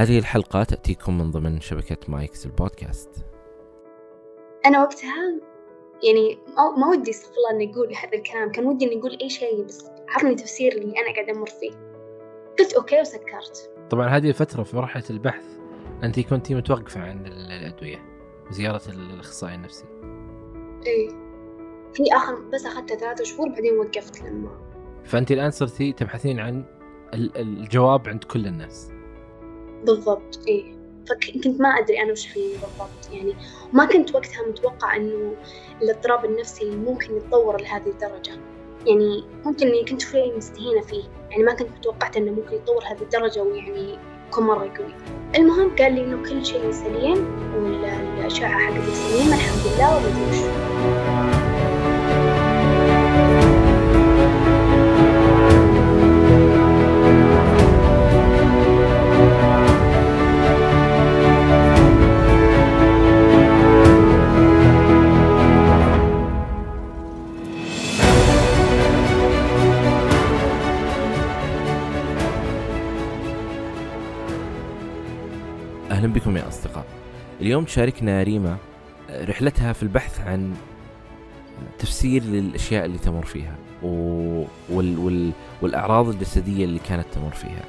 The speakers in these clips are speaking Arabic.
هذه الحلقة تأتيكم من ضمن شبكة Mics البودكاست. أنا وقتها يعني ما ودي استغفر الله إني أقول هذا الكلام كان ودي إني أقول أي شيء بس عطني تفسير اللي أنا قاعدة أمر فيه. قلت okay وسكرت. طبعا هذه الفترة في مرحلة البحث أنت كنتي متوقفة عن الأدوية وزيارة الأخصائي النفسي. إيه. في آخر بس أخذتها ثلاثة شهور بعدين وقفت لما. فأنت الآن صرتي تبحثين عن الجواب عند كل الناس. بالضبط إيه. فكنت ما أدري أنا وش فيني بالضبط يعني ما كنت وقتها متوقع إنه الاضطراب النفسي ممكن يتطور لهذه الدرجة. يعني ممكن إني كنت شوي مستهينة فيه يعني ما كنت متوقعت إنه ممكن يتطور هذه الدرجة ويعني يكون مرة قوي المهم قال لي إنه كل شيء سليم والأشعة حقتي سليمة الحمد لله وما أهلا بكم يا أصدقاء. اليوم تشاركنا ريما رحلتها في البحث عن تفسير للأشياء اللي تمر فيها وال وال والأعراض الجسدية اللي كانت تمر فيها.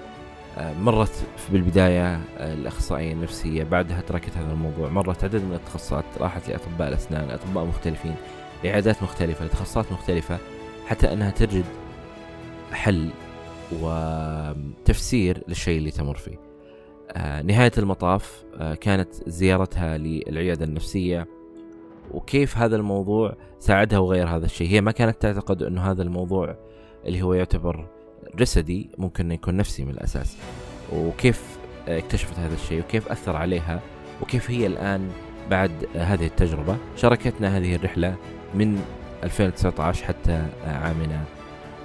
مرت بالبداية الأخصائية النفسية بعدها تركت هذا الموضوع مرت عدد من التخصصات راحت لأطباء الأسنان أطباء مختلفين لعيادات مختلفة لتخصصات مختلفة حتى أنها تجد حل وتفسير للشيء اللي تمر فيه. نهاية المطاف آه، كانت زيارتها للعيادة النفسية. وكيف هذا الموضوع ساعدها وغير هذا الشيء؟ هي ما كانت تعتقد أنه هذا الموضوع اللي هو يعتبر جسدي ممكن يكون نفسي من الأساس. وكيف اكتشفت هذا الشيء؟ وكيف أثر عليها؟ وكيف هي الآن بعد هذه التجربة؟ شاركتنا هذه الرحلة من 2019 حتى عامنا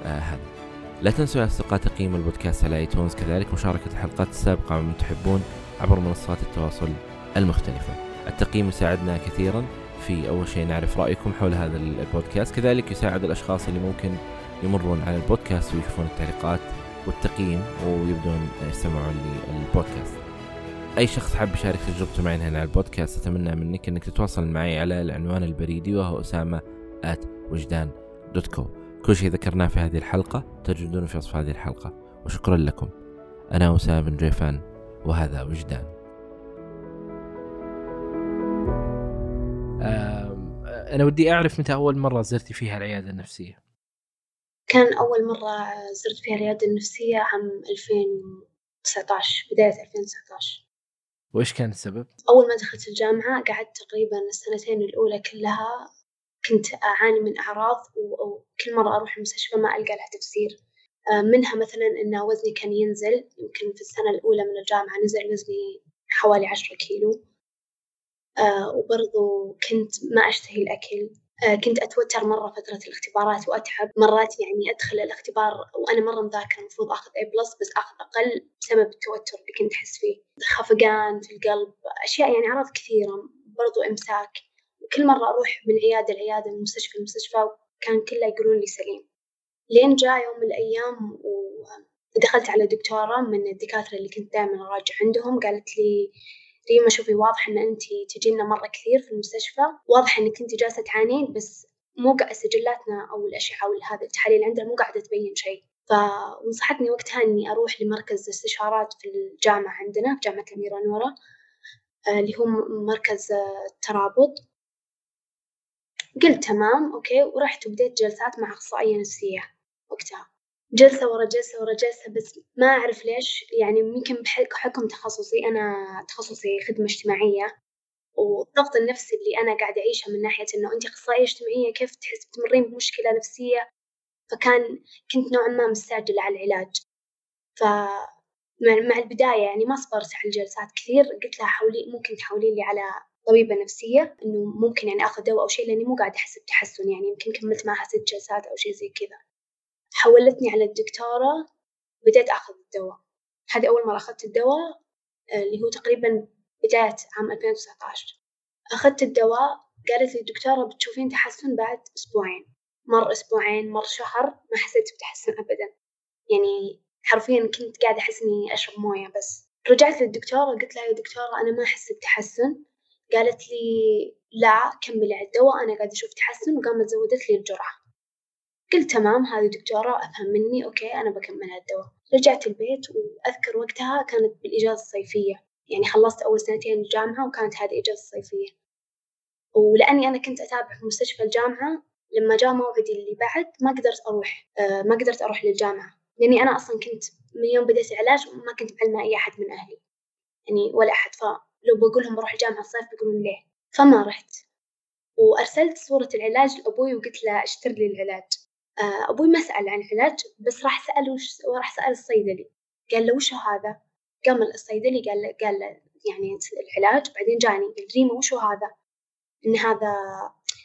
آه، هذا. لا تنسوا يا أصدقاء تقييم البودكاست على آيتونز. كذلك مشاركة الحلقات السابقة من تحبون عبر منصات التواصل المختلفة. التقييم يساعدنا كثيرا في أول شيء نعرف رأيكم حول هذا البودكاست. كذلك يساعد الأشخاص اللي ممكن يمرون على البودكاست ويشوفون التعليقات والتقييم ويبدون يستمعون للبودكاست. أي شخص حاب يشارك تجربته معي هنا على البودكاست أتمنى منك أنك تتواصل معي على العنوان البريدي وهو أسامة وجدان دوت كو كل شيء ذكرناه في هذه الحلقة تجدونه في وصف هذه الحلقة. وشكرا لكم. أنا أسامة بن جيفان وهذا وجدان. أنا ودي أعرف متى أول مرة زرتي فيها العيادة النفسية؟ كان أول مرة زرت فيها العيادة النفسية عام 2019 بداية 2019 وإيش كان السبب؟ أول ما دخلت الجامعة قعدت تقريبا السنتين الأولى كلها كنت أعاني من أعراض وكل مرة أروح المستشفى ما ألقى لها تفسير. آه، منها مثلا أن وزني كان ينزل يمكن في السنة الأولى من الجامعة نزل وزني حوالي عشرة كيلو. آه، وبرضو كنت ما أشتهي الأكل. آه، كنت أتوتر مرة فترة الاختبارات وأتعب. مرات يعني أدخل الاختبار وأنا مرة مذاكرة المفروض أخذ A بلس بس أخذ أقل بسبب التوتر اللي كنت أحس فيه. خفقان في القلب أشياء يعني أعراض كثيرة برضو إمساك. وكل مرة أروح من عيادة لعيادة من مستشفى لمستشفى كان كله يقولون لي سليم. لين جاء يوم من الأيام ودخلت على دكتورة من الدكاترة اللي كنت دائما أراجع عندهم قالت لي ريما شوفي واضح إن أنت تجينا مرة كثير في المستشفى واضح إنك أنت جالسة تعانين بس مو سجلاتنا أو الأشعة أو هذا التحاليل عندنا مو قاعدة تبين شيء. فنصحتني وقتها إني أروح لمركز استشارات في الجامعة عندنا في جامعة الأميرة نورة آه، اللي هو مركز الترابط. قلت تمام أوكي ورحت وبديت جلسات مع أخصائية نفسية وقتها. جلسة ورا جلسة ورا جلسة بس ما أعرف ليش يعني يمكن بحكم تخصصي أنا تخصصي خدمة اجتماعية والضغط النفسي اللي أنا قاعدة أعيشه من ناحية إنه أنت أخصائية اجتماعية كيف تحس بتمرين بمشكلة نفسية؟ فكان كنت نوعا ما مستعجلة على العلاج. ف مع البداية يعني ما صبرت على الجلسات كثير قلت لها حولي ممكن تحولي لي على طبيبة نفسية إنه ممكن يعني آخذ دواء أو شيء لأني مو قاعدة أحس بتحسن يعني يمكن كملت معها ست جلسات أو شيء زي كذا. حولتني على الدكتورة بديت آخذ الدواء. هذه أول مرة أخذت الدواء آه، اللي هو تقريبا بداية عام 2019 أخذت الدواء قالت لي الدكتورة بتشوفين تحسن بعد أسبوعين. مر أسبوعين مر شهر ما حسيت بتحسن أبدا. يعني حرفيا كنت قاعدة أحس إني أشرب موية بس. رجعت للدكتورة قلت لها يا دكتورة أنا ما أحس بتحسن. قالت لي لا كملي على الدواء أنا قاعدة أشوف تحسن وقامت زودت لي الجرعة. قلت تمام هذه دكتورة أفهم مني أوكي أنا بكمل على الدواء رجعت البيت وأذكر وقتها كانت بالإجازة الصيفية. يعني خلصت أول سنتين الجامعة وكانت هذه إجازة صيفية. ولأني أنا كنت أتابع في مستشفى الجامعة لما جاء موعدي اللي بعد ما قدرت أروح آه ما قدرت أروح للجامعة. لأني أنا أصلا كنت من يوم بديت العلاج ما كنت معلمة أي أحد من أهلي. يعني ولا أحد فلو بقول لهم بروح الجامعة الصيف بيقولون ليه؟ فما رحت. وأرسلت صورة العلاج لأبوي وقلت له أشتر لي العلاج. آه أبوي ما سأل عن العلاج بس راح سأل وش راح سأل الصيدلي. قال له وش هذا؟ قام الصيدلي قال له قال له يعني العلاج؟ بعدين جاني قال ريما وش هذا؟ إن هذا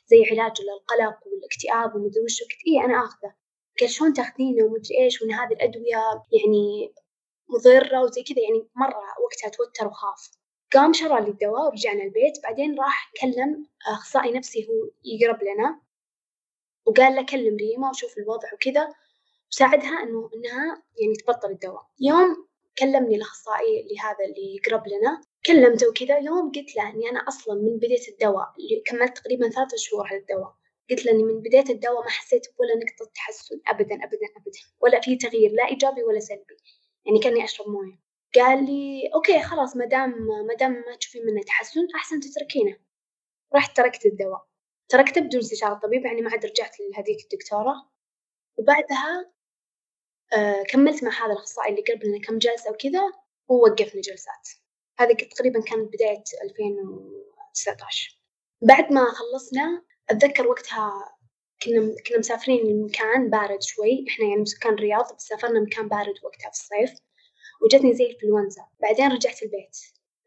زي علاج للقلق والاكتئاب ومدري وش قلت إيه أنا آخذه. قال شلون تاخذينه ومدري إيش؟ وإن هذه الأدوية يعني مضرة وزي كذا يعني مرة وقتها توتر وخاف. قام شرى لي الدواء ورجعنا البيت. بعدين راح كلم أخصائي نفسي هو يقرب لنا وقال له كلم ريما وشوف الوضع وكذا. وساعدها إنه إنها يعني تبطل الدواء يوم كلمني الأخصائي اللي هذا اللي يقرب لنا كلمته وكذا. يوم قلت له إني أنا أصلا من بداية الدواء اللي كملت تقريبا ثلاثة شهور على الدواء. قلت له إني من بداية الدواء ما حسيت بولا نقطة تحسن أبدا أبدا أبدا. ولا في تغيير لا إيجابي ولا سلبي. يعني كأني أشرب موية. قال لي أوكي خلاص ما دام ما دام ما تشوفين منه تحسن أحسن تتركينه. رحت تركت الدواء. تركته بدون استشارة طبيب يعني ما عاد رجعت لهذيك الدكتورة. وبعدها آه كملت مع هذا الأخصائي اللي قرب لنا كم جلسة وكذا ووقفنا جلسات. هذه تقريبا كانت بداية 2019 بعد ما خلصنا أتذكر وقتها كنا كنا مسافرين لمكان بارد شوي. إحنا يعني سكان الرياض بس سافرنا مكان بارد وقتها في الصيف. وجتني زي الإنفلونزا بعدين رجعت البيت.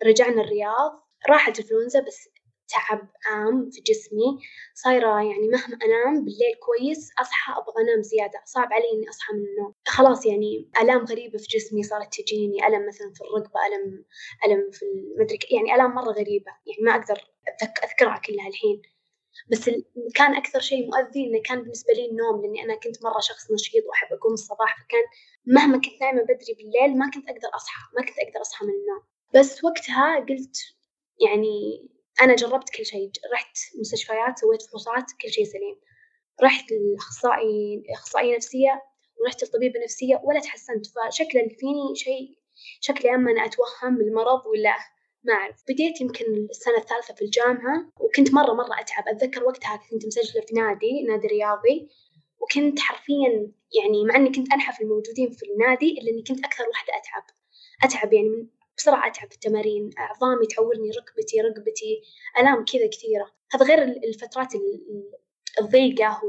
رجعنا الرياض. راحت الإنفلونزا بس تعب عام في جسمي. صايرة يعني مهما أنام بالليل كويس أصحى أبغى أنام زيادة. صعب علي إني أصحى من النوم. خلاص يعني آلام غريبة في جسمي صارت تجيني. ألم مثلا في الركبة ألم ألم في المدري يعني آلام مرة غريبة. يعني ما أقدر أذكرها كلها الحين. بس كان أكثر شيء مؤذي إنه كان بالنسبة لي النوم لأني أنا كنت مرة شخص نشيط وأحب أقوم الصباح فكان مهما كنت نايمة بدري بالليل ما كنت أقدر أصحى ما كنت أقدر أصحى من النوم. بس وقتها قلت يعني أنا جربت كل شيء رحت مستشفيات سويت فحوصات كل شيء سليم. رحت لأخصائي أخصائية نفسية ورحت لطبيبة نفسية ولا تحسنت. فشكل اللي فيني شيء شكلي أما أنا أتوهم المرض ولا ما أعرف. بديت يمكن السنة الثالثة في الجامعة وكنت مرة مرة أتعب. أتذكر وقتها كنت مسجلة في نادي نادي رياضي. وكنت حرفيا يعني مع إني كنت أنحف الموجودين في النادي إلا إني كنت أكثر واحدة أتعب. أتعب يعني من بسرعة أتعب في التمارين. أعضامي تعورني ركبتي رقبتي آلام كذا كثيرة. هذا غير الفترات الضيقة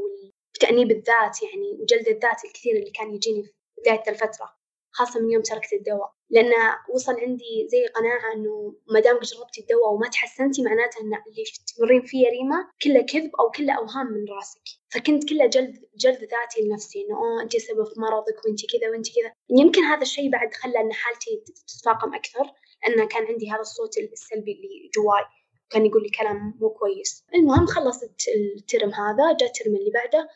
وتأنيب الذات يعني وجلد الذات الكثير اللي كان يجيني في بداية الفترة خاصة من يوم تركت الدواء. لأن وصل عندي زي قناعة إنه ما دام جربتي الدواء وما تحسنتي معناته إن اللي تمرين فيه يا ريما كله كذب أو كله أوهام من راسك. فكنت كله جلد جلد ذاتي لنفسي إنه أوه أنت سبب مرضك وأنت كذا وأنت كذا. يمكن هذا الشيء بعد خلى إن حالتي تتفاقم أكثر لأن كان عندي هذا الصوت السلبي اللي جواي كان يقول لي كلام مو كويس. المهم خلصت ال term هذا جاء ال term اللي بعده.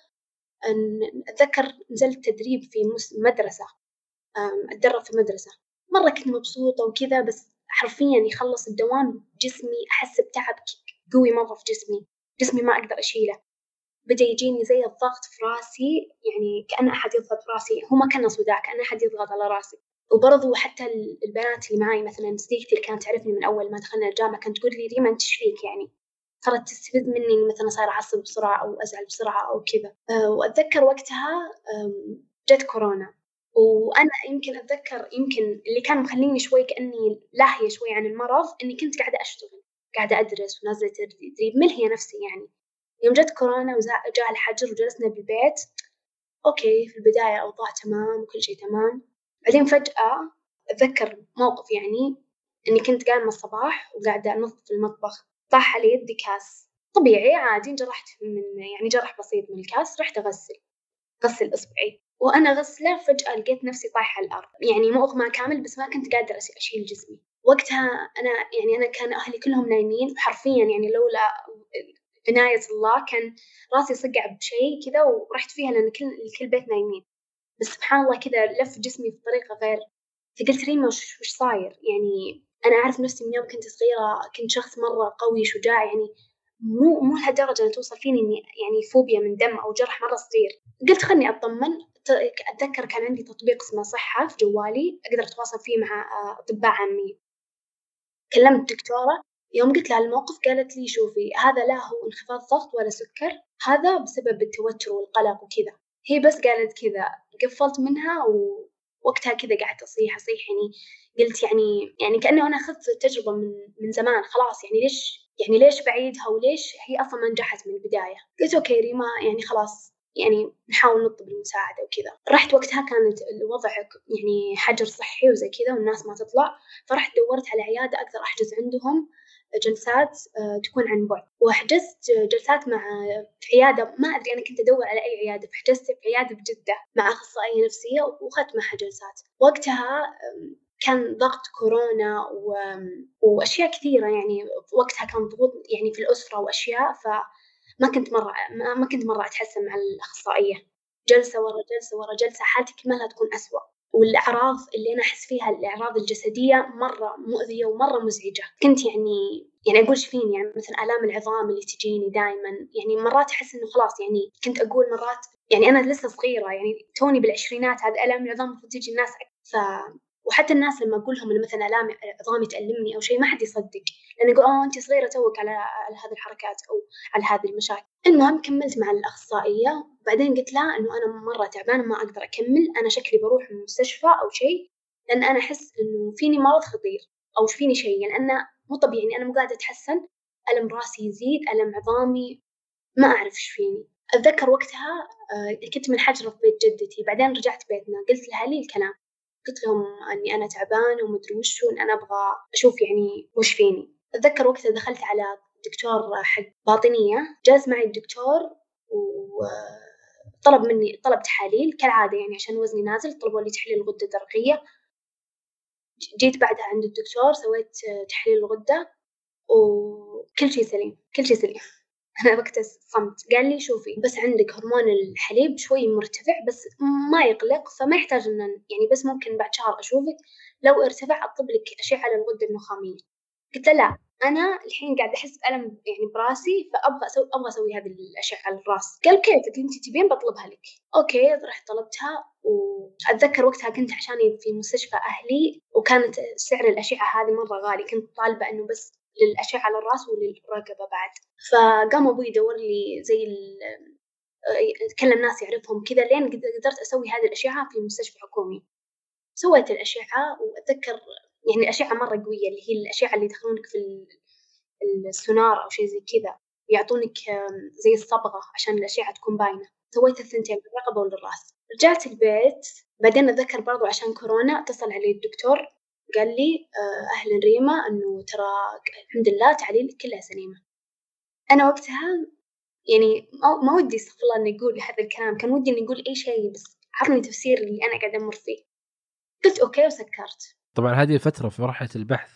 أتذكر نزلت تدريب في مدرسة أتدرب في مدرسة. مرة كنت مبسوطة وكذا بس حرفيا يخلص الدوام جسمي أحس بتعب قوي مرة في جسمي جسمي ما أقدر أشيله. بدأ يجيني زي الضغط في راسي يعني كأن أحد يضغط راسي هو ما كان صداع كأن أحد يضغط على راسي. وبرضو حتى البنات اللي معي مثلا صديقتي اللي كانت تعرفني من أول ما دخلنا الجامعة كانت تقول لي ريما أنت فيك يعني؟ صارت تستفيد مني مثلا صار أعصب بسرعة أو أزعل بسرعة أو كذا. أه، وأتذكر وقتها جت كورونا. وأنا يمكن أتذكر يمكن اللي كان مخليني شوي كأني لاهية شوي عن المرض إني كنت قاعدة أشتغل قاعدة أدرس ونازلة تدريب ملهية نفسي يعني. يوم جت كورونا وجاء الحجر وجلسنا بالبيت أوكي في البداية أوضاع تمام وكل شيء تمام. بعدين فجأة أتذكر موقف يعني إني كنت قايمة الصباح وقاعدة أنظف في المطبخ طاح على يدي كاس. طبيعي عادي جرحت من يعني جرح بسيط من الكاس رحت أغسل غسل إصبعي. وأنا غسلة فجأة لقيت نفسي طايحة على الأرض. يعني مو إغماء كامل بس ما كنت قادرة أشيل جسمي. وقتها أنا يعني أنا كان أهلي كلهم نايمين حرفيا يعني لولا عناية الله كان راسي صقع بشيء كذا ورحت فيها لأن كل الكل بيت نايمين. بس سبحان الله كذا لف جسمي بطريقة غير. فقلت ريما وش, صاير؟ يعني أنا أعرف نفسي من يوم كنت صغيرة كنت شخص مرة قوي شجاع يعني مو مو لهالدرجة توصل فيني إني يعني فوبيا من دم أو جرح مرة صغير. قلت خلني أطمن. أتذكر كان عندي تطبيق اسمه صحة في جوالي أقدر أتواصل فيه مع آه، أطباء عامين. كلمت دكتورة يوم قلت لها الموقف قالت لي شوفي هذا لا هو انخفاض ضغط ولا سكر هذا بسبب التوتر والقلق وكذا. هي بس قالت كذا قفلت منها ووقتها كذا قعدت أصيح أصيح يعني قلت يعني يعني كأنه أنا أخذت التجربة من من زمان خلاص يعني ليش يعني ليش بعيدها وليش هي أصلا ما نجحت من البداية. قلت أوكي ريما يعني خلاص يعني نحاول نطلب المساعدة وكذا. رحت وقتها كانت الوضع يعني حجر صحي وزي كذا والناس ما تطلع. فرحت دورت على عيادة أقدر أحجز عندهم جلسات آه، تكون عن بعد. وحجزت جلسات مع عيادة ما أدري أنا كنت أدور على أي عيادة فحجزت في عيادة بجدة مع أخصائية نفسية وأخذت معها جلسات. وقتها كان ضغط كورونا و... وأشياء كثيرة يعني وقتها كان ضغوط يعني في الأسرة وأشياء فما كنت مرة ما كنت مرة أتحسن مع الأخصائية. جلسة ورا جلسة ورا جلسة حالتي كمالها تكون أسوأ. والأعراض اللي أنا أحس فيها الأعراض الجسدية مرة مؤذية ومرة مزعجة. كنت يعني يعني أقول فيني؟ يعني مثلا آلام العظام اللي تجيني دائما يعني مرات أحس إنه خلاص يعني كنت أقول مرات يعني أنا لسه صغيرة يعني توني بالعشرينات هذه آلام العظام المفروض تجي الناس ف وحتى الناس لما أقول لهم مثلا الام عظامي تألمني أو شيء ما حد يصدق لأنه يقول آه أنت صغيرة توك على على هذه الحركات أو على هذه المشاكل. المهم كملت مع الأخصائية بعدين قلت لها إنه أنا مرة تعبانة ما أقدر أكمل أنا شكلي بروح المستشفى أو شيء لأن أنا أحس إنه فيني مرض خطير أو فيني شيء يعني أنا مو طبيعي يعني أنا مو قاعدة أتحسن ألم راسي يزيد ألم عظامي ما أعرف إيش فيني. أتذكر وقتها آه، كنت منحجرة في بيت جدتي بعدين رجعت بيتنا قلت لها لي الكلام. قلت لهم إني أنا تعبانه ومدري وش وان أنا أبغى أشوف يعني وش فيني. أتذكر وقتها دخلت على دكتور حق باطنية جلس معي الدكتور وطلب مني طلب تحاليل كالعادة يعني عشان وزني نازل طلبوا لي تحليل الغدة الدرقية. جيت بعدها عند الدكتور سويت تحليل الغدة وكل شيء سليم كل شيء سليم. أنا وقتها صمت. قال لي شوفي بس عندك هرمون الحليب شوي مرتفع بس ما يقلق فما يحتاج إن يعني بس ممكن بعد شهر أشوفك. لو ارتفع أطلب لك أشعة على الغدة النخامية. قلت له لا أنا الحين قاعدة أحس بألم يعني براسي فأبغى أسوي أبغى أسوي هذه الأشعة على الراس. قال كيف قلت أنت تبين بطلبها لك. أوكي رحت طلبتها وأتذكر وقتها كنت عشاني في مستشفى أهلي وكانت سعر الأشعة هذه مرة غالي. كنت طالبة إنه بس للأشعة على الرأس وللرقبة بعد. فقام أبوي يدور لي زي كلم ناس يعرفهم كذا لين قدرت أسوي هذه الأشعة في مستشفى حكومي. سويت الأشعة وأتذكر يعني الأشعة مرة قوية اللي هي الأشعة اللي يدخلونك في السونار أو شيء زي كذا يعطونك زي الصبغة عشان الأشعة تكون باينة. سويت الثنتين للرقبة وللرأس. رجعت البيت بعدين أتذكر برضو عشان كورونا اتصل علي الدكتور قال لي آه، أهلا ريما إنه ترى الحمد لله تحاليلك كلها سليمة. أنا وقتها يعني ما ودي استغفر الله إني أقول هذا الكلام كان ودي إني أقول أي شيء بس عطني تفسير اللي أنا قاعدة أمر فيه. قلت أوكي وسكرت. طبعا هذه الفترة في مرحلة البحث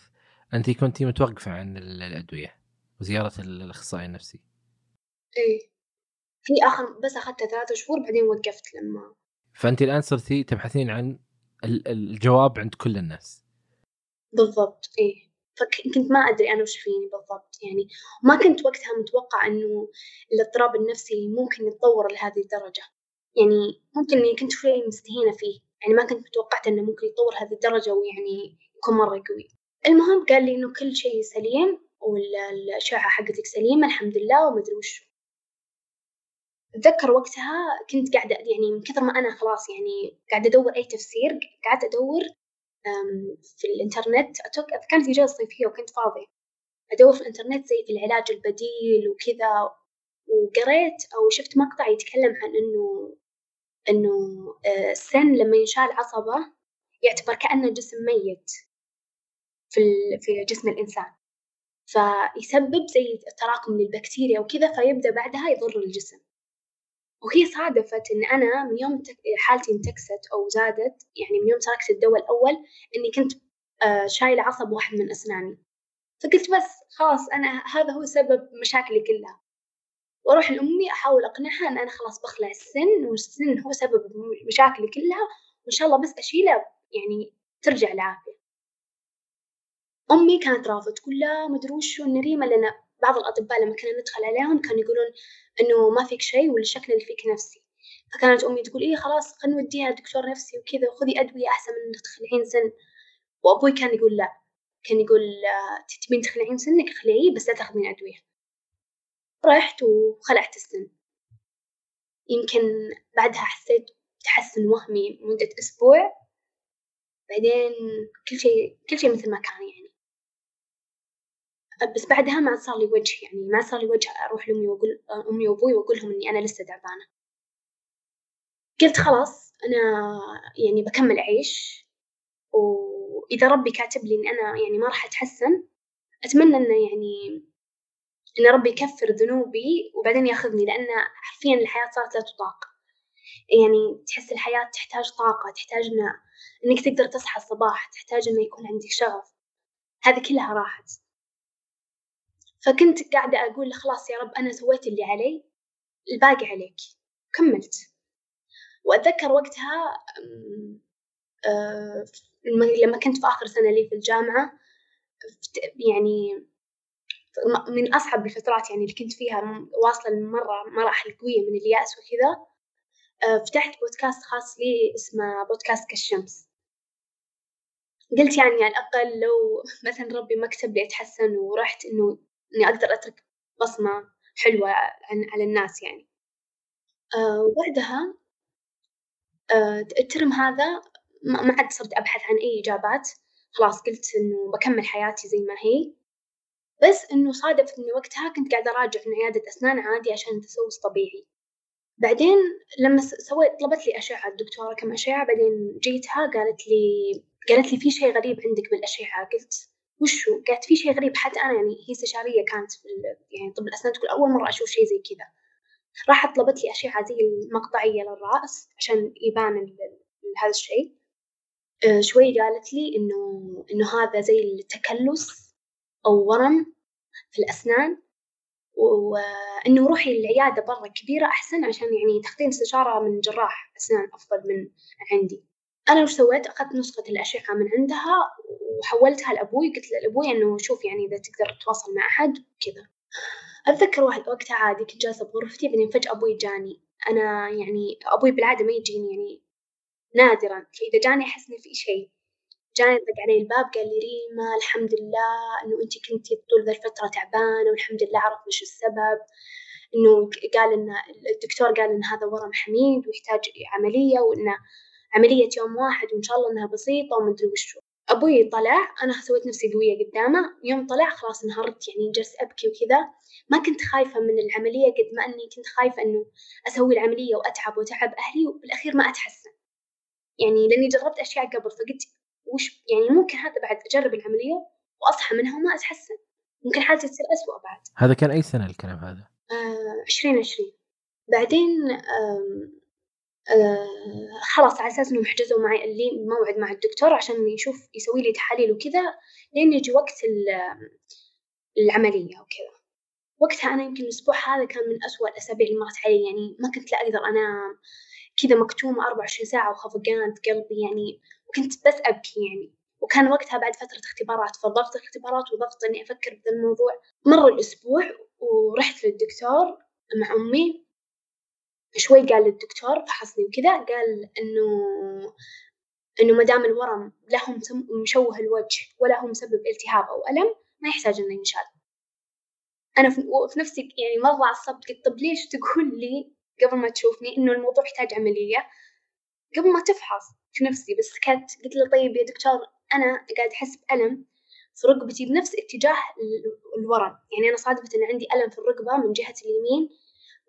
أنت كنت متوقفة عن الأدوية وزيارة الأخصائي النفسي. إيه في آخر بس أخذتها ثلاثة شهور بعدين وقفت لما فأنت الآن صرتي تبحثين عن الجواب عند كل الناس. بالضبط إيه. فكنت ما أدري أنا وش فيني بالضبط يعني ما كنت وقتها متوقعة إنه الاضطراب النفسي ممكن يتطور لهذه الدرجة. يعني ممكن إني كنت شوي مستهينة فيه يعني ما كنت متوقعة إنه ممكن يتطور هذه الدرجة ويعني يكون مرة قوي. المهم قال لي إنه كل شيء سليم والأشعة حقتك سليمة الحمد لله ومدري وش. أتذكر وقتها كنت قاعدة يعني من كثر ما أنا خلاص يعني قاعدة أدور أي تفسير قعدت أدور في الإنترنت. كانت إجازة صيفية وكنت فاضية أدور في الإنترنت زي في العلاج البديل وكذا. وقريت أو شفت مقطع يتكلم عن إنه إنه آه، السن لما ينشال عصبة يعتبر كأنه جسم ميت في في جسم الإنسان. فيسبب زي تراكم للبكتيريا وكذا فيبدأ بعدها يضر الجسم. وهي صادفت إن أنا من يوم حالتي انتكست أو زادت يعني من يوم تركت الدواء الأول إني كنت آه، شايلة عصب واحد من أسناني. فقلت بس خلاص أنا هذا هو سبب مشاكلي كلها. وأروح لأمي أحاول أقنعها إن أنا خلاص بخلع السن والسن هو سبب مشاكلي كلها وإن شاء الله بس أشيله يعني ترجع العافية. أمي كانت رافضة تقول لا مدري وشو النريمة لأن بعض الأطباء لما كنا ندخل عليهم كانوا يقولون إنه ما فيك شيء والشكل اللي فيك نفسي. فكانت أمي تقول إيه خلاص خلينا نوديها دكتور نفسي وكذا وخذي أدوية أحسن من إنك تخلعين سن. وأبوي كان يقول لا. كان يقول تبين تخلعين سنك خلعيه بس لا تاخذين أدوية. رحت وخلعت السن. يمكن بعدها حسيت بتحسن وهمي مدة أسبوع. بعدين كل شيء كل شيء مثل ما كان يعني. بس بعدها ما صار لي وجه يعني ما صار لي وجه أروح لأمي وأقول أمي وأبوي وأقول لهم إني أنا لسه تعبانة. قلت خلاص أنا يعني بكمل أعيش وإذا ربي كاتب لي إني أنا يعني ما راح أتحسن أتمنى إنه يعني إن ربي يكفر ذنوبي وبعدين يأخذني لأن حرفيا الحياة صارت لا تطاق. يعني تحس الحياة تحتاج طاقة تحتاج إن إنك تقدر تصحى الصباح تحتاج إنه يكون عندك شغف. هذه كلها راحت. فكنت قاعدة أقول خلاص يا رب أنا سويت اللي علي الباقي عليك. كملت. وأتذكر وقتها آه، لما كنت في آخر سنة لي في الجامعة يعني من أصعب الفترات يعني اللي كنت فيها واصلة لمرة مراحل قوية من اليأس وكذا آه، فتحت بودكاست خاص لي اسمه بودكاست كالشمس. قلت يعني على الأقل لو مثلا ربي ما كتب لي أتحسن ورحت إنه إني أقدر أترك بصمة حلوة عن على الناس يعني. أه وبعدها أه الترم هذا ما عاد صرت أبحث عن أي إجابات. خلاص قلت إنه بكمل حياتي زي ما هي. بس إنه صادف إني وقتها كنت قاعدة أراجع من عيادة أسنان عادي عشان تسوس طبيعي. بعدين لما سويت طلبت لي أشعة الدكتورة كم أشعة بعدين جيتها قالت لي قالت لي في شيء غريب عندك بالأشعة. قلت وشو؟ قالت في شيء غريب. حتى أنا يعني هي استشارية كانت يعني طب الأسنان تقول أول مرة أشوف شيء زي كذا. راحت طلبت لي أشعة زي المقطعية للرأس عشان يبان هذا الشيء. آه، شوي قالت لي إنه إنه هذا زي التكلس أو ورم في الأسنان. وإنه روحي العيادة برا كبيرة أحسن عشان يعني تاخذين استشارة من جراح أسنان أفضل من عندي. أنا وش سويت؟ أخذت نسخة الأشعة من عندها وحولتها لأبوي. قلت لأبوي إنه شوف يعني إذا تقدر تتواصل مع أحد كذا. أتذكر واحد وقتها عادي كنت جالسة بغرفتي بعدين فجأة أبوي جاني. أنا يعني أبوي بالعادة ما يجيني يعني نادرا. فإذا جاني أحس إن في شيء. جاني طق علي الباب قال لي ريما الحمد لله إنه أنت كنتي طول ذا الفترة تعبانة والحمد لله عرف وش السبب. إنه قال إن الدكتور قال إن هذا ورم حميد ويحتاج عملية وإنه عملية يوم واحد وإن شاء الله إنها بسيطة ومدري وشو أبوي طلع أنا سويت نفسي قوية قدامه. يوم طلع خلاص انهارت يعني جلست أبكي وكذا. ما كنت خايفة من العملية قد ما أني كنت خايفة إنه أسوي العملية وأتعب وتعب أهلي وبالأخير ما أتحسن. يعني لأني جربت أشياء قبل فقلت وش يعني ممكن هذا بعد أجرب العملية وأصحى منها وما أتحسن. ممكن حالتي تصير أسوأ بعد. هذا كان أي سنة الكلام هذا؟ آه عشرين عشرين. بعدين آه خلاص على أساس إنهم حجزوا معي اللي موعد مع الدكتور عشان يشوف يسوي لي تحاليل وكذا لين يجي وقت العملية وكذا. وقتها أنا يمكن الأسبوع هذا كان من أسوأ الأسابيع اللي مرت علي يعني ما كنت لا أقدر أنام كذا أربعة وعشرين ساعة وخفقان قلبي يعني وكنت بس أبكي يعني. وكان وقتها بعد فترة اختبارات فضغط الاختبارات وضغط إني أفكر بذا الموضوع. مر الأسبوع ورحت للدكتور مع أمي شوي قال للدكتور فحصني وكذا قال إنه إنه ما دام الورم لا هو مشوه الوجه ولا هو مسبب التهاب أو ألم ما يحتاج إنه ينشال. أنا في نفسي يعني مرة عصبت قلت طب ليش تقول لي قبل ما تشوفني إنه الموضوع يحتاج عملية؟ قبل ما تفحص في نفسي بس سكت قلت له طيب يا دكتور أنا قاعد أحس بألم في ركبتي بنفس اتجاه الورم. يعني أنا صادفة إن عندي ألم في الركبة من جهة اليمين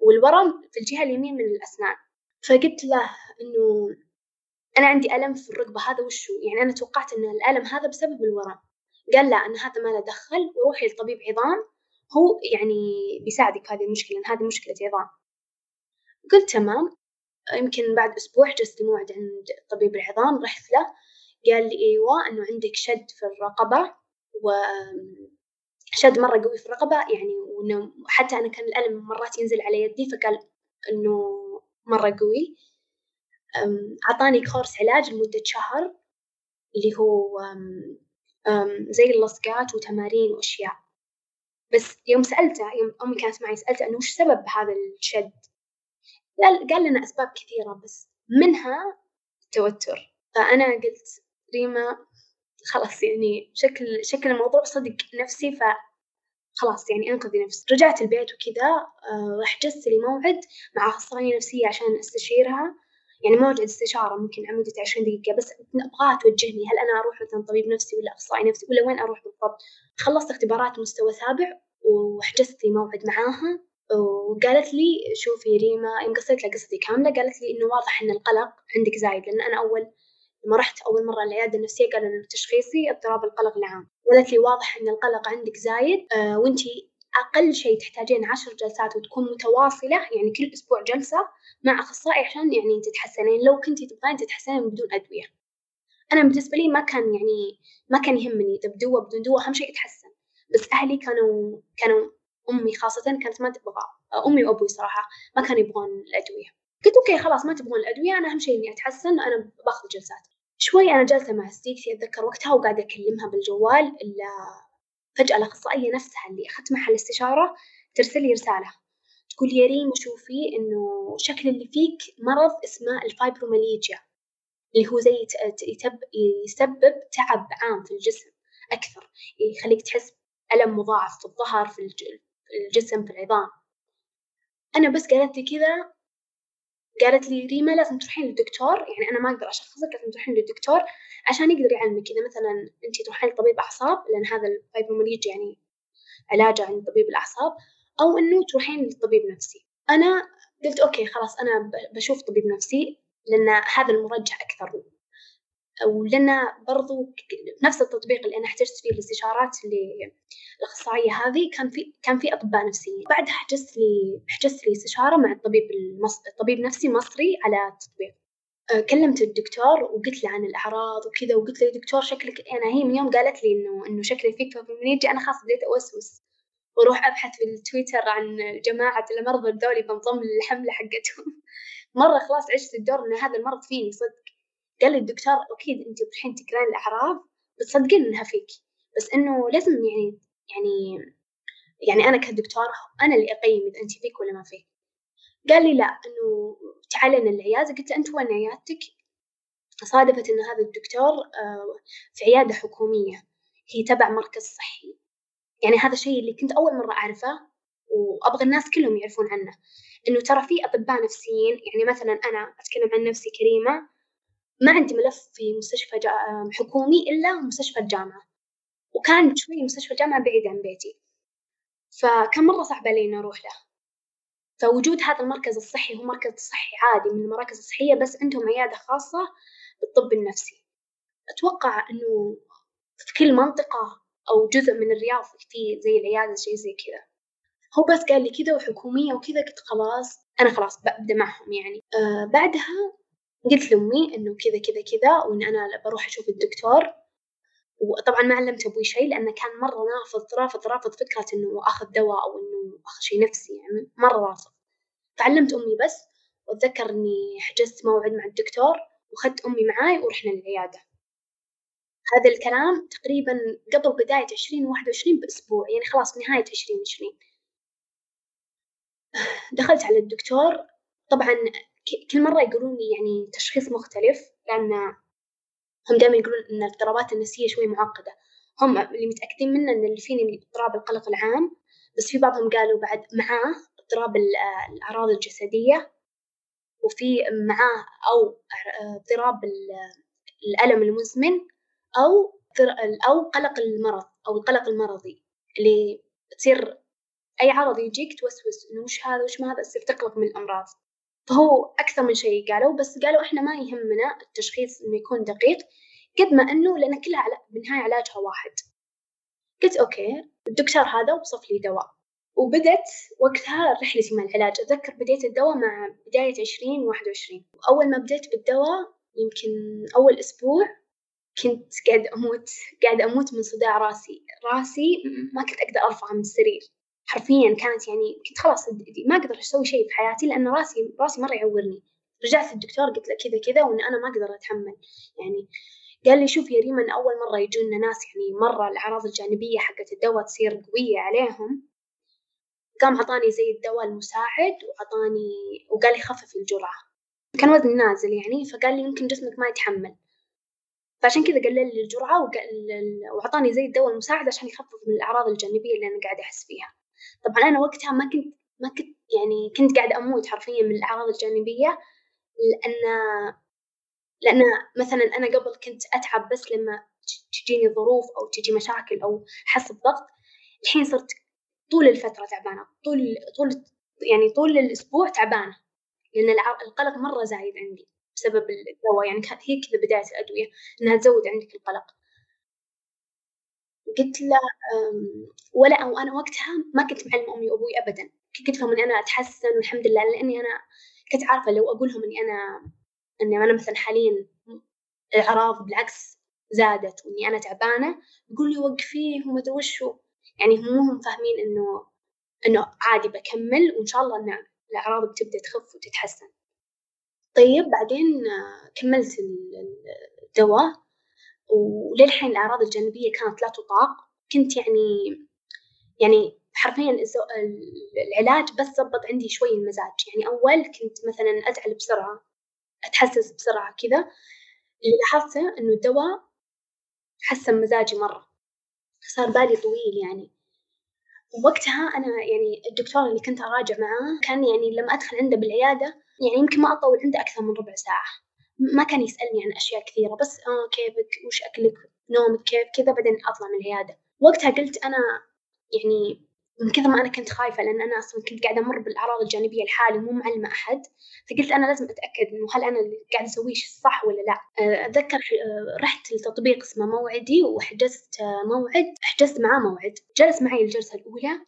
والورم في الجهة اليمين من الأسنان. فقلت له إنه أنا عندي ألم في الركبة هذا وشو؟ يعني أنا توقعت إن الألم هذا بسبب الورم قال لا أن هذا ما له دخل وروحي لطبيب عظام هو يعني بيساعدك في هذه المشكلة إن هذه مشكلة عظام. قلت تمام. يمكن بعد أسبوع حجزت موعد عند طبيب العظام رحت له قال لي أيوة إنه عندك شد في الرقبة و شد مرة قوي في الرقبة يعني وإنه حتى أنا كان الألم مرات ينزل على يدي فقال إنه مرة قوي. أعطاني كورس علاج لمدة شهر اللي هو زي اللصقات وتمارين وأشياء. بس يوم سألته يوم أمي كانت معي سألته إنه وش سبب هذا الشد؟ قال لنا أسباب كثيرة بس منها التوتر. فأنا قلت ريما خلاص يعني شكل شكل الموضوع صدق نفسي ف خلاص يعني انقذي نفسك. رجعت البيت وكذا آه، حجزت لي موعد مع أخصائية نفسية عشان أستشيرها. يعني موعد استشارة ممكن مدة عشرين دقيقة بس أبغاها توجهني. هل أنا أروح مثلا طبيب نفسي ولا أخصائي نفسي ولا وين أروح بالضبط؟ خلصت اختبارات مستوى سابع وحجزت لي موعد معاها. وقالت لي شوفي ريما يوم قصيت لها قصتي كاملة قالت لي إنه واضح إن القلق عندك زايد لأن أنا أول لما رحت أول مرة العيادة النفسية قالوا إنه تشخيصي اضطراب القلق العام. قالت لي واضح إن القلق عندك زايد آه وأنتي أقل شيء تحتاجين عشر جلسات وتكون متواصلة يعني كل أسبوع جلسة مع أخصائي عشان يعني تتحسنين. لو كنتي تبغين تتحسنين بدون أدوية. أنا بالنسبة لي ما كان يعني ما كان يهمني. إذا بدوة بدون دوة أهم شيء أتحسن بس أهلي كانوا كانوا أمي خاصة كانت ما تبغى. أمي وأبوي صراحة ما كانوا يبغون الأدوية. قلت okay خلاص ما تبغون الأدوية أنا أهم شيء إني أتحسن أنا باخذ جلسات. شوي أنا جالسة مع صديقتي أتذكر وقتها وقاعدة أكلمها بالجوال إلا فجأة الأخصائية نفسها اللي أخذت معها الاستشارة ترسل لي رسالة. تقول يا ريم شوفي إنه شكل اللي فيك مرض اسمه الفايبروماليجيا اللي هو زي يسبب تعب عام في الجسم أكثر يخليك تحس ألم مضاعف في الظهر في الجسم في العظام. أنا بس قالت لي كذا قالت لي ريما لازم تروحين للدكتور يعني أنا ما أقدر أشخصك لازم تروحين للدكتور عشان يقدر يعلمك. إذا مثلا أنت تروحين لطبيب أعصاب لأن هذا الفايبروميالجيا يعني علاجه عند طبيب الأعصاب أو إنه تروحين لطبيب نفسي. أنا قلت أوكي خلاص أنا بشوف طبيب نفسي لأن هذا المرجح أكثر. ولأن برضو نفس التطبيق اللي أنا احتجت فيه الاستشارات للأخصائية هذه كان في كان في أطباء نفسيين. بعدها حجزت لي حجزت لي استشارة مع الطبيب المص... طبيب نفسي مصري على التطبيق. أه، كلمت الدكتور وقلت له عن الأعراض وكذا وقلت له دكتور شكلك أنا هي من يوم قالت لي إنه إنه شكلي فيك فبرمنيجي أنا خلاص بديت أوسوس. وأروح أبحث في التويتر عن جماعة المرضى الذولي بنضم للحملة حقتهم. مرة خلاص عشت الدور إن هذا المرض فيني صدق. قال لي الدكتور أكيد أنت الحين تقرين الأعراض بتصدقين إنها فيك بس إنه لازم يعني يعني يعني أنا كدكتور أنا اللي أقيم إذا أنت فيك ولا ما فيك. قال لي لا إنه تعالين العيادة. قلت له أنت وين عيادتك؟ صادفت إن هذا الدكتور آه، في عيادة حكومية. هي تبع مركز صحي. يعني هذا الشيء اللي كنت أول مرة أعرفه وأبغى الناس كلهم يعرفون عنه. إنه ترى في أطباء نفسيين يعني مثلا أنا أتكلم عن نفسي كريمة ما عندي ملف في مستشفى حكومي إلا مستشفى الجامعة. وكان شوي مستشفى الجامعة بعيد عن بيتي. فكان مرة صعب علي أروح له. فوجود هذا المركز الصحي هو مركز صحي عادي من المراكز الصحية بس عندهم عيادة خاصة بالطب النفسي. أتوقع إنه في كل منطقة أو جزء من الرياض في زي العيادة شيء زي كذا. هو بس قال لي كذا وحكومية وكذا قلت خلاص أنا خلاص ببدأ معهم يعني. آه بعدها قلت لأمي إنه كذا كذا كذا وإن أنا بروح أشوف الدكتور. وطبعا ما علمت أبوي شيء لأنه كان مرة رافض رافض رافض فكرة إنه آخذ دواء أو إنه آخذ شيء نفسي يعني مرة رافض. فعلمت أمي بس وأتذكر إني حجزت موعد مع الدكتور وأخذت أمي معاي ورحنا للعيادة. هذا الكلام تقريبا قبل بداية عشرين واحد وعشرين بأسبوع يعني خلاص نهاية عشرين عشرين. دخلت على الدكتور. طبعا كل مرة يقولون لي يعني تشخيص مختلف لأن هم دائما يقولون إن الاضطرابات النفسية شوي معقدة. هم اللي متأكدين منه إن اللي فيني اضطراب القلق العام بس في بعضهم قالوا بعد معاه اضطراب الأعراض الجسدية وفي معاه أو اضطراب الألم المزمن أو أو قلق المرض أو القلق المرضي اللي تصير أي عرض يجيك توسوس إنه وش هذا وش ما هذا تصير تقلق من الأمراض. فهو أكثر من شيء قالوا بس قالوا إحنا ما يهمنا التشخيص إنه يكون دقيق قد ما إنه لأن كلها على بالنهاية علاجها واحد. قلت أوكي الدكتور هذا وصف لي دواء. وبدت وقتها رحلتي مع العلاج. أتذكر بديت الدواء مع بداية عشرين واحد وعشرين. وأول ما بديت بالدواء يمكن أول أسبوع كنت قاعد أموت قاعد أموت من صداع راسي. راسي ما كنت أقدر أرفعه من السرير. حرفيا كانت يعني كنت خلاص ما أقدر أسوي شيء في حياتي لأن راسي راسي مرة يعورني. رجعت الدكتور قلت له كذا كذا وإن أنا ما أقدر أتحمل. يعني قال لي شوف يا ريما إن أول مرة يجونا ناس يعني مرة الأعراض الجانبية حقت الدواء تصير قوية عليهم. قام عطاني زي الدواء المساعد وعطاني وقال لي خفف الجرعة. كان وزني نازل يعني فقال لي يمكن جسمك ما يتحمل. فعشان كذا قلل لي الجرعة وعطاني زي الدواء المساعد عشان يخفف من الأعراض الجانبية اللي أنا قاعدة أحس فيها. طبعا أنا وقتها ما كنت ما كنت يعني كنت قاعدة أموت حرفيا من الأعراض الجانبية لأن لأن مثلا أنا قبل كنت أتعب بس لما تجيني ظروف أو تجي مشاكل أو أحس بضغط الحين صرت طول الفترة تعبانة طول طول يعني طول الأسبوع تعبانة لأن القلق مرة زايد عندي بسبب الدواء يعني هي كذا بداية الأدوية إنها تزود عندك القلق. قلت له ولا أو أنا وقتها ما كنت معلمة أمي وأبوي أبدا. قلت لهم إني أنا أتحسن والحمد لله لأني أنا كنت عارفة لو أقول لهم إني أنا إني أنا مثلا حاليا الأعراض بالعكس زادت وإني أنا تعبانة يقول لي وقفيه وما أدري وشو يعني هم هم فاهمين إنه إنه عادي بكمل وإن شاء الله إن الأعراض بتبدأ تخف وتتحسن. طيب بعدين كملت الدواء. وللحين الأعراض الجانبية كانت لا تطاق. كنت يعني يعني حرفيا العلاج بس ضبط عندي شوي المزاج. يعني أول كنت مثلا أزعل بسرعة أتحسس بسرعة كذا. اللي لاحظته إنه الدواء حسن مزاجي مرة. صار بالي طويل يعني. وقتها أنا يعني الدكتور اللي كنت أراجع معاه كان يعني لما أدخل عنده بالعيادة يعني يمكن ما أطول عنده أكثر من ربع ساعة. ما كان يسألني عن أشياء كثيرة بس آه كيفك؟ وش أكلك؟ نومك كيف؟ كذا بعدين أطلع من العيادة. وقتها قلت أنا يعني من كثر ما أنا كنت خايفة لأن أنا أصلا كنت قاعدة أمر بالأعراض الجانبية لحالي مو معلمة أحد. فقلت أنا لازم أتأكد إنه هل أنا اللي قاعدة أسويه صح ولا لا. آه، أتذكر آه، رحت لتطبيق اسمه موعدي وحجزت موعد حجزت معاه موعد. جلس معي الجلسة الأولى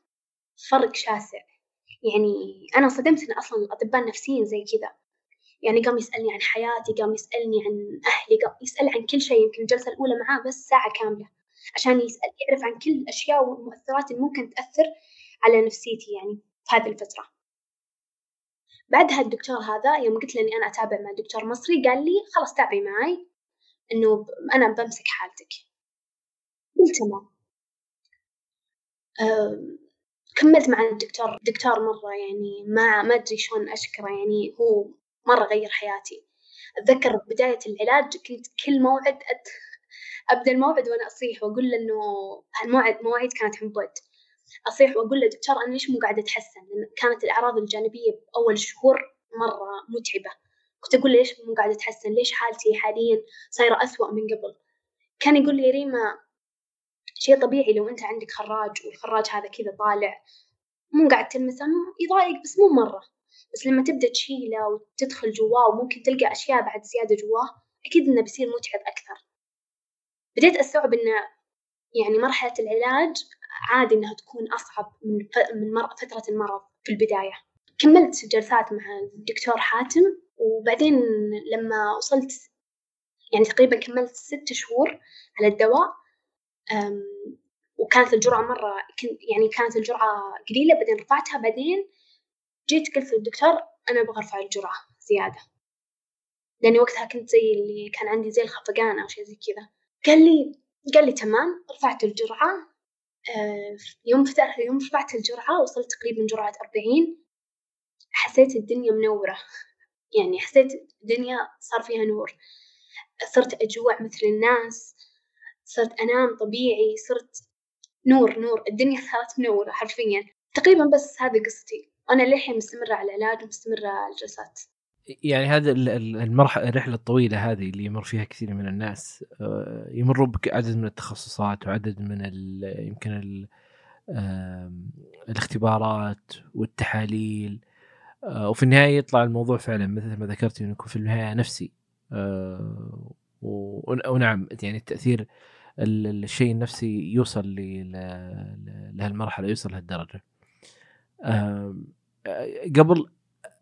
فرق شاسع. يعني أنا صدمت إن أصلا الأطباء النفسيين زي كذا. يعني قام يسألني عن حياتي قام يسألني عن أهلي قام يسأل عن كل شيء يمكن الجلسة الأولى معاه بس ساعة كاملة عشان يسأل يعرف عن كل الأشياء والمؤثرات اللي ممكن تأثر على نفسيتي يعني في هذه الفترة. بعدها الدكتور هذا يوم قلت له إني أنا أتابع مع دكتور مصري قال لي خلاص تابعي معي إنه أنا بمسك حالتك. قلت تمام. كملت مع الدكتور دكتور مرة يعني ما ما أدري شلون أشكره يعني هو مرة غير حياتي. أتذكر بداية العلاج كنت كل موعد أد... أبدأ الموعد وأنا أصيح وأقول له إنه الموعد مواعيد كانت بعد. أصيح وأقول له دكتور أنا ليش مو قاعدة أتحسن؟ لأن كانت الأعراض الجانبية بأول شهور مرة متعبة. كنت أقول له ليش مو قاعدة أتحسن؟ ليش حالتي حاليا صايرة أسوأ من قبل؟ كان يقول لي ريما شيء طبيعي لو أنت عندك خراج والخراج هذا كذا طالع. مو قاعد تلمسه يضايق بس مو مرة. بس لما تبدأ تشيله وتدخل جواه وممكن تلقى أشياء بعد زيادة جواه أكيد إنه بيصير متعب أكثر. بديت أستوعب إنه يعني مرحلة العلاج عادي إنها تكون أصعب من من فترة المرض في البداية. كملت جلسات مع الدكتور حاتم وبعدين لما وصلت يعني تقريبا كملت ست شهور على الدواء وكانت الجرعة مرة يعني كانت الجرعة قليلة بعدين رفعتها بعدين جيت قلت للدكتور أنا أبغى أرفع الجرعة زيادة. لأني وقتها كنت زي اللي كان عندي زي الخفقان أو شيء زي كذا. قال لي قال لي تمام رفعت الجرعة آه، يوم فتح يوم رفعت الجرعة وصلت تقريبا جرعة أربعين حسيت الدنيا منورة. يعني حسيت الدنيا صار فيها نور. صرت أجوع مثل الناس صرت أنام طبيعي صرت نور نور. الدنيا صارت منورة حرفيا. تقريبا بس هذه قصتي. أنا للحين مستمرة على العلاج ومستمرة على الجلسات. يعني هذا المرحلة الرحلة الطويلة هذه اللي يمر فيها كثير من الناس آه، يمروا بعدد من التخصصات وعدد من يمكن ال الاختبارات والتحاليل آه، وفي النهاية يطلع الموضوع فعلا مثل ما ذكرت إنه يكون في النهاية نفسي. آه، ونعم يعني التأثير الشيء النفسي يوصل لهالمرحلة يوصل لهالدرجة. قبل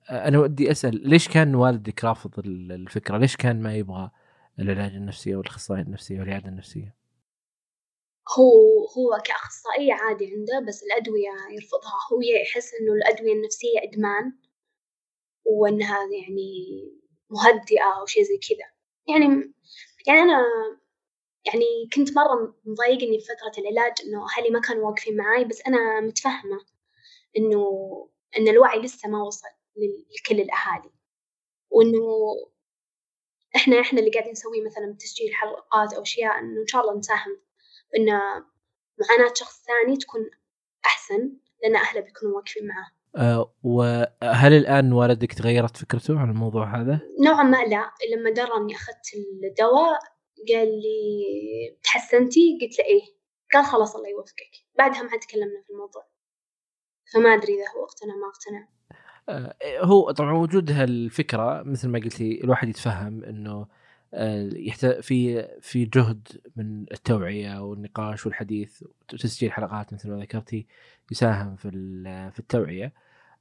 أنا ودي أسأل ليش كان والدك رافض الفكرة؟ ليش كان ما يبغى العلاج النفسي أو الاخصائي النفسي أو العياده النفسية؟ هو هو كأخصائية عادي عنده بس الأدوية يرفضها هو يحس إنه الأدوية النفسية إدمان وإنها يعني مهدئة أو شيء زي كذا يعني يعني أنا يعني كنت مرة مضايقني في فترة العلاج إنه أهلي ما كانوا واقفين معاي بس أنا متفهمة إنه إن الوعي لسه ما وصل لكل الأهالي وإنه إحنا إحنا اللي قاعدين نسويه مثلا تسجيل حلقات أو أشياء إنه إن شاء الله نساهم إن معاناة شخص ثاني تكون أحسن لأن أهله بيكونوا واقفين معاه. أه وهل الآن والدك تغيرت فكرته عن الموضوع هذا؟ نوعا ما لا لما درى إني أخذت الدواء قال لي تحسنتي؟ قلت له إيه قال خلاص الله يوفقك بعدها ما تكلمنا في الموضوع فما أدري إذا هو اقتنع ما اقتنع. أه هو طبعا وجود هالفكرة مثل ما قلتي الواحد يتفهم إنه أه في في جهد من التوعية والنقاش والحديث وتسجيل حلقات مثل ما ذكرتي يساهم في في التوعية.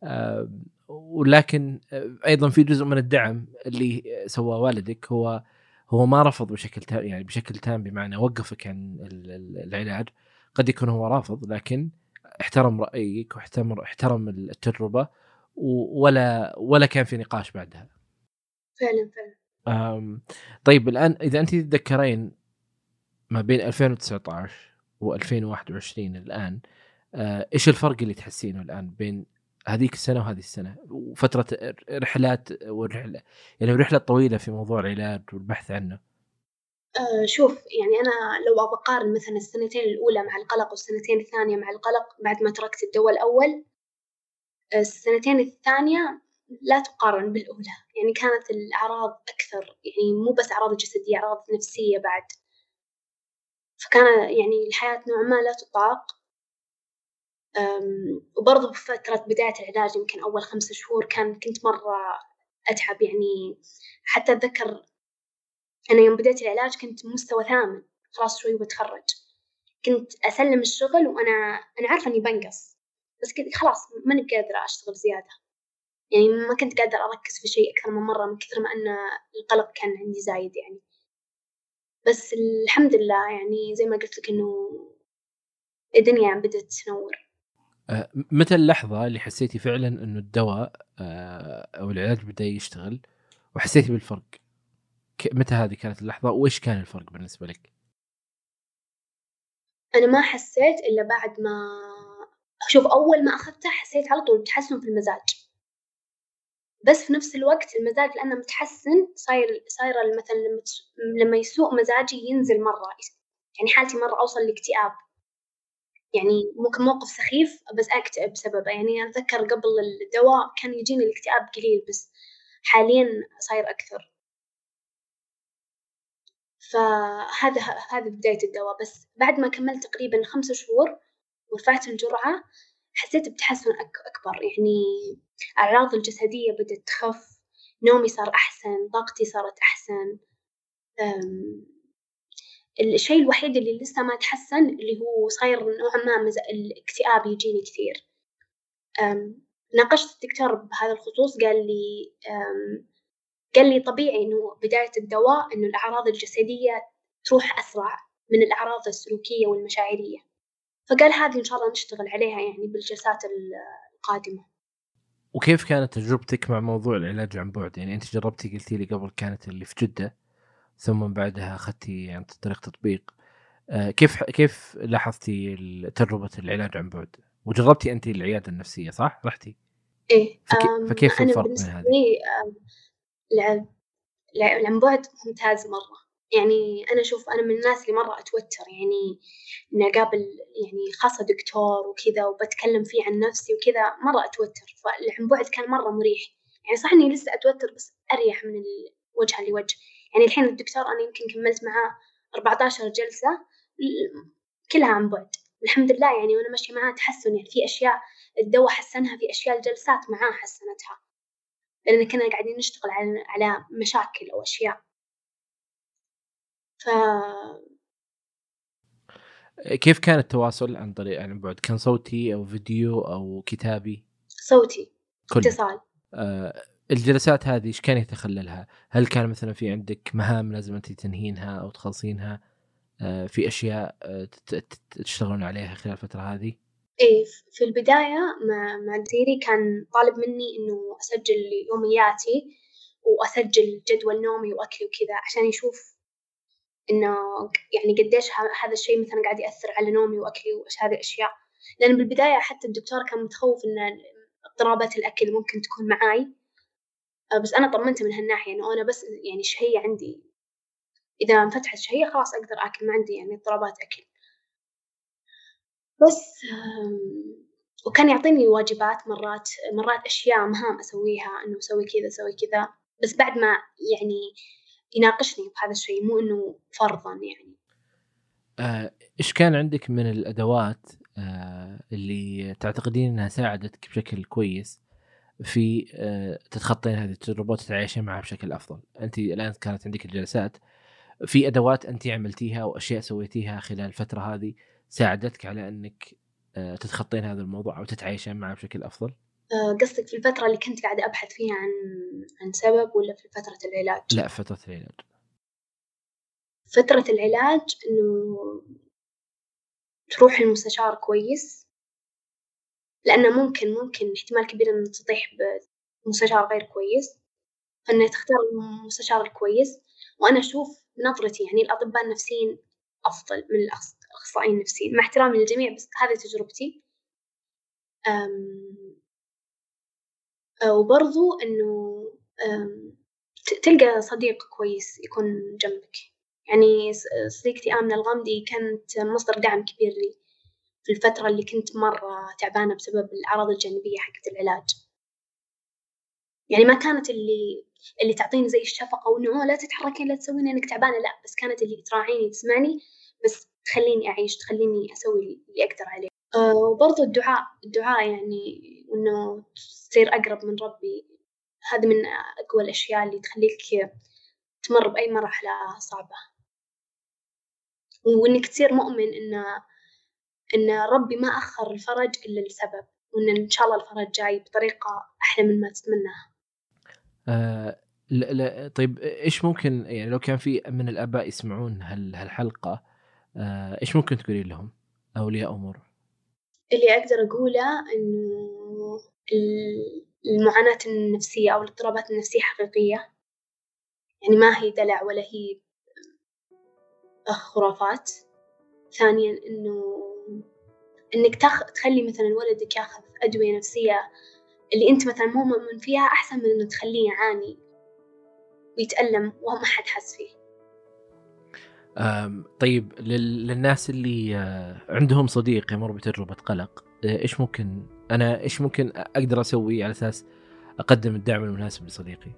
أه ولكن أيضا في جزء من الدعم اللي سواه والدك هو هو ما رفض بشكل تام يعني بشكل تام بمعنى وقفك عن العلاج. قد يكون هو رافض لكن احترم رأيك واحترم احترم التجربة ولا ولا كان في نقاش بعدها. فعلا فعلا. طيب الآن إذا أنت تتذكرين ما بين 2019 و2021 الآن آه، إيش الفرق اللي تحسينه الآن بين هذيك السنة وهذه السنة؟ وفترة رحلات والرحله يعني رحلة طويلة في موضوع العلاج والبحث عنه. أه شوف يعني أنا لو أبغى أقارن مثلا السنتين الأولى مع القلق والسنتين الثانية مع القلق بعد ما تركت الدواء الأول السنتين الثانية لا تقارن بالأولى. يعني كانت الأعراض أكثر يعني مو بس أعراض جسدية أعراض نفسية بعد. فكان يعني الحياة نوعا ما لا تطاق. وبرضه بفترة بداية العلاج يمكن أول خمسة شهور كان كنت مرة أتعب يعني حتى أتذكر أنا يوم بديت العلاج كنت مستوى ثامن خلاص شوي بتخرج. كنت أسلم الشغل وأنا أنا عارفة إني بنقص بس كنت خلاص ماني قادرة أشتغل زيادة. يعني ما كنت قادرة أركز في شيء أكثر من مرة من كثر ما أن القلق كان عندي زايد يعني. بس الحمد لله يعني زي ما قلت لك إنه الدنيا بدأت تنور. أه، متى اللحظة اللي حسيتي فعلا إنه الدواء أه، أو العلاج بدأ يشتغل وحسيتي بالفرق؟ متى هذه كانت اللحظة؟ وإيش كان الفرق بالنسبة لك؟ أنا ما حسيت إلا بعد ما شوف أول ما أخذته حسيت على طول بتحسن في المزاج. بس في نفس الوقت المزاج لأنه متحسن صاير صايرة مثلا لما لما يسوء مزاجي ينزل مرة. يعني حالتي مرة أوصل لاكتئاب. يعني ممكن موقف سخيف بس أكتئب بسببه. يعني أتذكر قبل الدواء كان يجيني الاكتئاب قليل بس حاليا صاير أكثر. فهذا هذا بداية الدواء. بس بعد ما كملت تقريبا خمسة شهور ورفعت الجرعة حسيت بتحسن أكبر. يعني الأعراض الجسدية بدأت تخف نومي صار أحسن طاقتي صارت أحسن. الشيء الوحيد اللي لسه ما تحسن اللي هو صاير نوعا ما. الاكتئاب يجيني كثير. ناقشت الدكتور بهذا الخصوص قال لي قال لي طبيعي إنه بداية الدواء إنه الأعراض الجسدية تروح أسرع من الأعراض السلوكية والمشاعرية. فقال هذه إن شاء الله نشتغل عليها يعني بالجلسات القادمة. وكيف كانت تجربتك مع موضوع العلاج عن بعد؟ يعني أنت جربتي قلتي لي قبل كانت اللي في جدة ثم بعدها أخذتي عن طريق تطبيق. آه، كيف كيف لاحظتي تجربة العلاج عن بعد؟ وجربتي أنت العيادة النفسية صح؟ رحتي؟ إيه فكي فكيف الفرق بين هذه؟ عن بعد ممتاز مرة. يعني أنا أشوف أنا من الناس اللي مرة أتوتر. يعني اني أقابل يعني خاصة دكتور وكذا وبتكلم فيه عن نفسي وكذا مرة أتوتر. فالعن بعد كان مرة مريح. يعني صح إني لسه أتوتر بس أريح من الوجه لوجه يعني الحين الدكتور أنا يمكن كملت معاه 14 جلسة كلها عن بعد. الحمد لله يعني وأنا ماشية معاه تحسن. يعني في أشياء الدواء حسنها في أشياء الجلسات معاه حسنتها. لأن كنا قاعدين نشتغل على على مشاكل أو أشياء ف كيف كان التواصل عن طريق عن بعد؟ كان صوتي أو فيديو أو كتابي؟ صوتي كل. اتصال آه الجلسات هذه إيش كان يتخللها؟ هل كان مثلا في عندك مهام لازم أنت تنهينها أو تخلصينها؟ آه، في أشياء آه، تشتغلون عليها خلال الفترة هذه؟ إيه في البداية مع مع مديري كان طالب مني إنه أسجل يومياتي وأسجل جدول نومي وأكلي وكذا عشان يشوف إنه يعني قديش هذا الشيء مثلا قاعد يأثر على نومي وأكلي وهذه الأشياء. لأن بالبداية حتى الدكتور كان متخوف إن اضطرابات الأكل ممكن تكون معاي. آه، بس أنا طمنته من هالناحية إنه أنا بس يعني الشهية عندي. إذا انفتحت الشهية خلاص أقدر آكل ما عندي يعني اضطرابات أكل. بس وكان يعطيني واجبات مرات مرات أشياء مهام أسويها إنه سوي كذا سوي كذا بس بعد ما يعني يناقشني بهذا الشيء مو إنه فرضا يعني آه، إيش كان عندك من الأدوات آه، اللي تعتقدين إنها ساعدتك بشكل كويس في آه، تتخطين هذه التجربة وتتعايشين معها بشكل أفضل. أنت الآن كانت عندك الجلسات في أدوات أنت عملتيها وأشياء سويتيها خلال الفترة هذه ساعدتك على إنك آه، تتخطين هذا الموضوع أو تتعايشين معه بشكل أفضل؟ قصدك في الفترة اللي كنت قاعدة أبحث فيها عن عن سبب ولا في فترة العلاج؟ لا فترة العلاج. فترة العلاج إنه تروح المستشار كويس لأنه ممكن ممكن احتمال كبير إن تطيح بمستشار غير كويس فإنه تختار المستشار الكويس وأنا أشوف بنظرتي يعني الأطباء النفسيين أفضل من الأخصائيين النفسيين مع احترامي للجميع بس هذه تجربتي. أم وبرضو إنه تلقى صديق كويس يكون جنبك. يعني صديقتي آمنة الغامدي كانت مصدر دعم كبير لي في الفترة اللي كنت مرة تعبانة بسبب الأعراض الجانبية حقت العلاج. يعني ما كانت اللي اللي تعطيني زي الشفقة وإنه لا تتحركين لا تسوين إنك تعبانة لا بس كانت اللي تراعيني تسمعني بس تخليني أعيش تخليني أسوي اللي أقدر عليه. أه وبرضو الدعاء الدعاء يعني وإنه تصير أقرب من ربي. هذا من أقوى الأشياء اللي تخليك تمر بأي مرحلة صعبة. وإنك تصير مؤمن إن إن ربي ما أخر الفرج إلا لسبب وإن إن شاء الله الفرج جاي بطريقة أحلى من ما تتمناها. آه لا لا طيب إيش ممكن يعني لو كان في من الآباء يسمعون هال هالحلقة؟ آه إيش ممكن تقولين لهم؟ اولياء امور؟ اللي أقدر أقوله إنه المعاناة النفسية أو الاضطرابات النفسية حقيقية. يعني ما هي دلع ولا هي خرافات. ثانيا إنه إنك تخ... تخلي مثلا ولدك ياخذ أدوية نفسية اللي أنت مثلا مو مؤمن فيها أحسن من إنه تخليه يعاني ويتألم وما حد حس فيه. طيب للناس اللي آه، عندهم صديق يمر بتجربة قلق آه، إيش ممكن أنا إيش ممكن أقدر أسوي على أساس أقدم الدعم المناسب لصديقي؟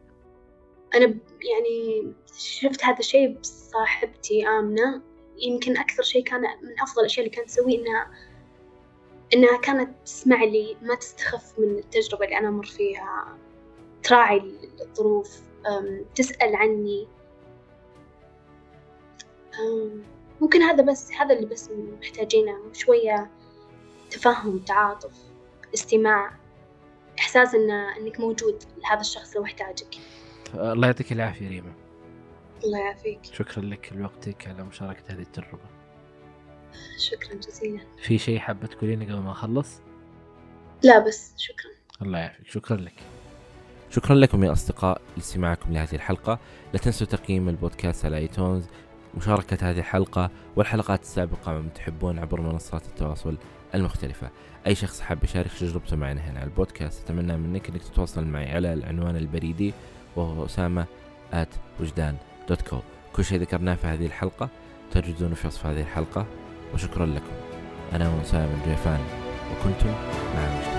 أنا يعني شفت هذا الشيء بصاحبتي آمنة. يمكن أكثر شيء كان من أفضل الأشياء اللي كانت تسويه إنها إنها كانت تسمع لي ما تستخف من التجربة اللي أنا أمر فيها. تراعي الظروف تسأل عني. ممكن هذا بس هذا اللي بس محتاجينه شوية تفهم تعاطف استماع إحساس إن إنك موجود لهذا الشخص لو احتاجك الله يعطيك العافية ريما. الله يعافيك. شكرا لك لوقتك على مشاركة هذه التجربة. شكرا جزيلا. في شيء حابة تقولينه قبل ما أخلص؟ لا بس شكرا. الله يعافيك. شكرا لك. شكرا لكم يا أصدقاء لاستماعكم لهذه الحلقة. لا تنسوا تقييم البودكاست على ايتونز مشاركة هذه الحلقة والحلقات السابقة من تحبون عبر منصات التواصل المختلفة. أي شخص حاب يشارك تجربته معنا هنا على البودكاست أتمنى منك أنك تتواصل معي على العنوان البريدي وهو أسامة at وجدان دوت كو كل شيء ذكرناه في هذه الحلقة تجدونه في وصف هذه الحلقة وشكرا لكم. أنا أسامة الجيفان وكنتم مع وجدان